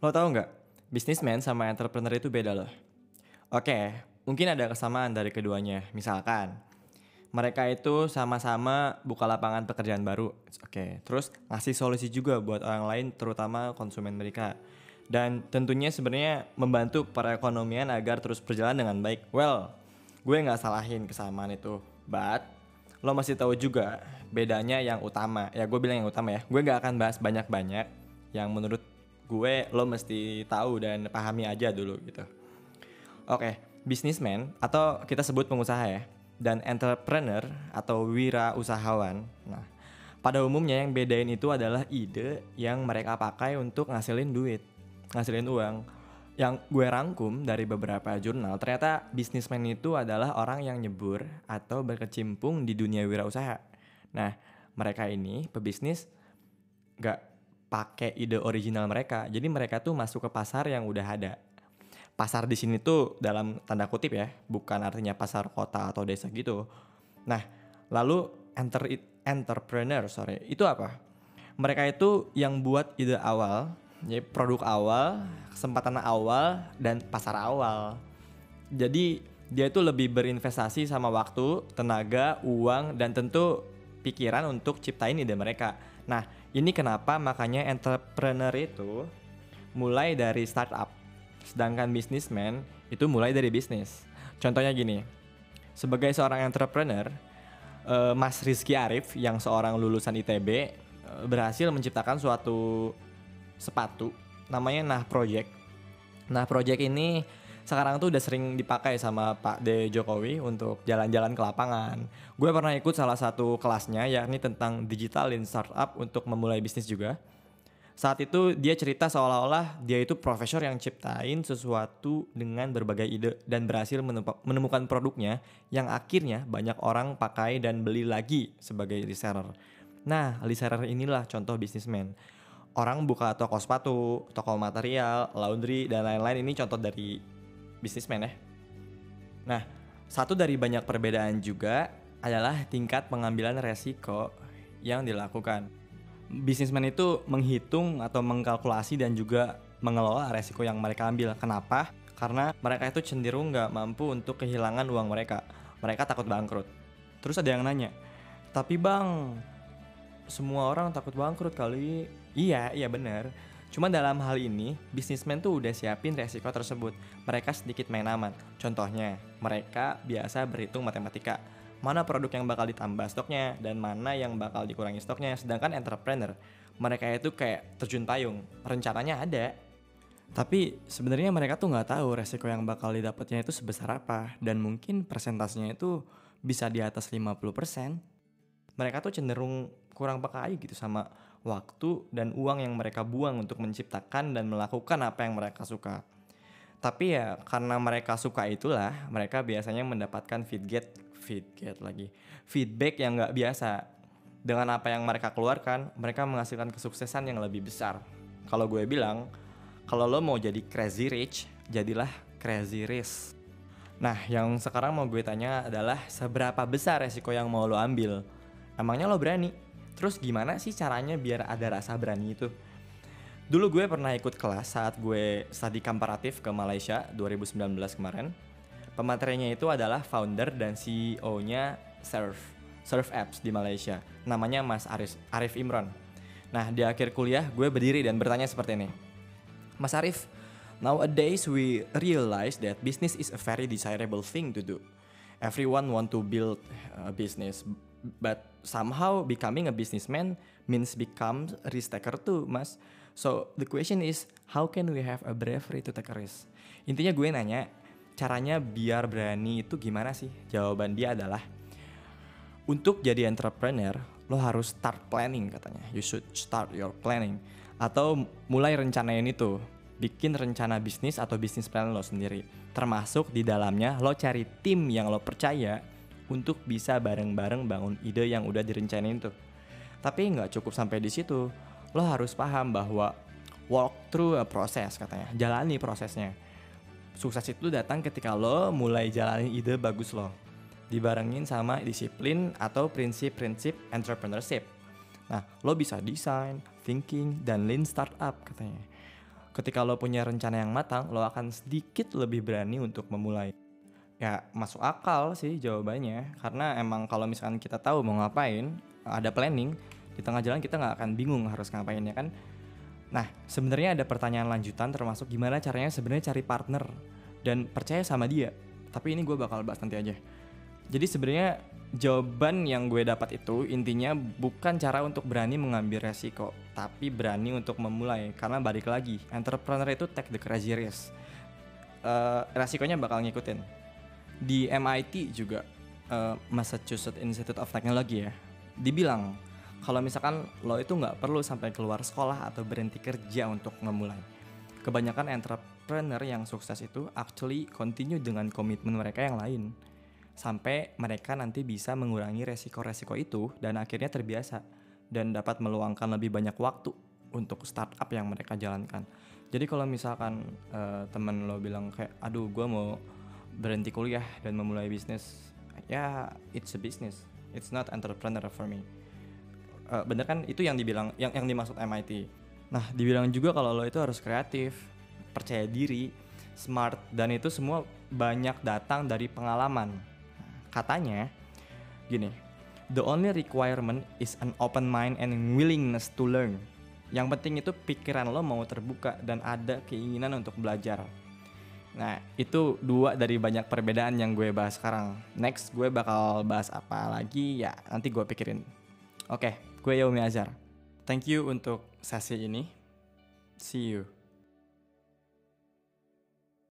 lo tau nggak, businessman sama entrepreneur itu beda loh. Oke, mungkin ada kesamaan dari keduanya. Misalkan, mereka itu sama-sama buka lapangan pekerjaan baru. Oke, terus ngasih solusi juga buat orang lain, terutama konsumen mereka. Dan tentunya sebenarnya membantu perekonomian agar terus berjalan dengan baik. Well, gue nggak salahin kesamaan itu, but lo masih tahu juga bedanya yang utama. Ya gue bilang yang utama ya. Gue nggak akan bahas banyak-banyak yang menurut gue lo mesti tahu dan pahami aja dulu gitu. Oke, businessman atau kita sebut pengusaha ya dan entrepreneur atau wira usahawan. Nah, pada umumnya yang bedain itu adalah ide yang mereka pakai untuk ngasilin duit, ngasilin uang. Yang gue rangkum dari beberapa jurnal, ternyata businessman itu adalah orang yang nyebur atau berkecimpung di dunia wirausaha. Nah, mereka ini pebisnis gak pakai ide original mereka. Jadi mereka tuh masuk ke pasar yang udah ada. Pasar di sini tuh dalam tanda kutip ya, bukan artinya pasar kota atau desa gitu. Nah, lalu enter entrepreneur, sorry, itu apa? Mereka itu yang buat ide awal, jadi produk awal, kesempatan awal, dan pasar awal. Jadi dia itu lebih berinvestasi sama waktu, tenaga, uang, dan tentu pikiran untuk ciptain ide mereka. Nah, ini kenapa makanya entrepreneur itu mulai dari startup, sedangkan businessman itu mulai dari bisnis. Contohnya gini, sebagai seorang entrepreneur, uh, Mas Rizky Arif yang seorang lulusan ITB eh, berhasil menciptakan suatu sepatu namanya Nah Project. Nah Project ini sekarang tuh udah sering dipakai sama Pak De Jokowi untuk jalan-jalan ke lapangan. Gue pernah ikut salah satu kelasnya yakni tentang digital in startup untuk memulai bisnis juga. Saat itu dia cerita seolah-olah dia itu profesor yang ciptain sesuatu dengan berbagai ide dan berhasil menemukan produknya yang akhirnya banyak orang pakai dan beli lagi sebagai reseller. Nah, reseller inilah contoh bisnismen. Orang buka toko sepatu, toko material, laundry, dan lain-lain ini contoh dari bisnismen ya. Nah, satu dari banyak perbedaan juga adalah tingkat pengambilan resiko yang dilakukan. Bisnismen itu menghitung atau mengkalkulasi dan juga mengelola resiko yang mereka ambil. Kenapa? Karena mereka itu cenderung nggak mampu untuk kehilangan uang mereka. Mereka takut bangkrut. Terus ada yang nanya, tapi bang, semua orang takut bangkrut kali. Iya, iya benar. Cuma dalam hal ini, bisnismen tuh udah siapin resiko tersebut. Mereka sedikit main aman. Contohnya, mereka biasa berhitung matematika. Mana produk yang bakal ditambah stoknya dan mana yang bakal dikurangi stoknya. Sedangkan entrepreneur, mereka itu kayak terjun payung. Rencananya ada, tapi sebenarnya mereka tuh nggak tahu resiko yang bakal didapatnya itu sebesar apa dan mungkin persentasenya itu bisa di atas 50%. Mereka tuh cenderung kurang peka gitu sama waktu dan uang yang mereka buang untuk menciptakan dan melakukan apa yang mereka suka. Tapi ya karena mereka suka itulah mereka biasanya mendapatkan feedback feedback lagi feedback yang nggak biasa dengan apa yang mereka keluarkan mereka menghasilkan kesuksesan yang lebih besar. Kalau gue bilang kalau lo mau jadi crazy rich jadilah crazy rich. Nah yang sekarang mau gue tanya adalah seberapa besar resiko yang mau lo ambil? Emangnya lo berani? Terus gimana sih caranya biar ada rasa berani itu? Dulu gue pernah ikut kelas saat gue studi komparatif ke Malaysia 2019 kemarin. Pematerinya itu adalah founder dan CEO-nya Surf, Surf Apps di Malaysia. Namanya Mas Arif, Arif Imron. Nah, di akhir kuliah gue berdiri dan bertanya seperti ini. Mas Arif, nowadays we realize that business is a very desirable thing to do. Everyone want to build a business, but somehow becoming a businessman means become risk taker too, Mas. So the question is, how can we have a bravery to take a risk? Intinya gue nanya, caranya biar berani itu gimana sih? Jawaban dia adalah, untuk jadi entrepreneur, lo harus start planning katanya. You should start your planning. Atau mulai rencanain itu. Bikin rencana bisnis atau bisnis plan lo sendiri. Termasuk di dalamnya lo cari tim yang lo percaya untuk bisa bareng-bareng bangun ide yang udah direncanain tuh. Tapi nggak cukup sampai di situ. Lo harus paham bahwa walk through a process katanya. Jalani prosesnya. Sukses itu datang ketika lo mulai jalani ide bagus lo. Dibarengin sama disiplin atau prinsip-prinsip entrepreneurship. Nah, lo bisa desain, thinking, dan lean startup katanya. Ketika lo punya rencana yang matang, lo akan sedikit lebih berani untuk memulai. Ya, masuk akal sih jawabannya. Karena emang kalau misalkan kita tahu mau ngapain, ada planning, di tengah jalan kita nggak akan bingung harus ngapain ya kan. Nah, sebenarnya ada pertanyaan lanjutan termasuk gimana caranya sebenarnya cari partner dan percaya sama dia. Tapi ini gue bakal bahas nanti aja. Jadi sebenarnya jawaban yang gue dapat itu intinya bukan cara untuk berani mengambil resiko, tapi berani untuk memulai. Karena balik lagi, entrepreneur itu take the crazy risk. Uh, resikonya bakal ngikutin. Di MIT juga, uh, Massachusetts Institute of Technology ya, dibilang kalau misalkan lo itu nggak perlu sampai keluar sekolah atau berhenti kerja untuk memulai. Kebanyakan entrepreneur yang sukses itu actually continue dengan komitmen mereka yang lain sampai mereka nanti bisa mengurangi resiko-resiko itu dan akhirnya terbiasa dan dapat meluangkan lebih banyak waktu untuk startup yang mereka jalankan. Jadi kalau misalkan uh, temen lo bilang kayak, aduh gue mau berhenti kuliah dan memulai bisnis, ya it's a business, it's not entrepreneur for me. Uh, bener kan itu yang dibilang, yang yang dimaksud MIT. Nah dibilang juga kalau lo itu harus kreatif, percaya diri, smart dan itu semua banyak datang dari pengalaman Katanya gini, the only requirement is an open mind and willingness to learn. Yang penting itu pikiran lo mau terbuka dan ada keinginan untuk belajar. Nah, itu dua dari banyak perbedaan yang gue bahas sekarang. Next, gue bakal bahas apa lagi ya nanti gue pikirin. Oke, gue Yaumi Azhar. Thank you untuk sesi ini. See you.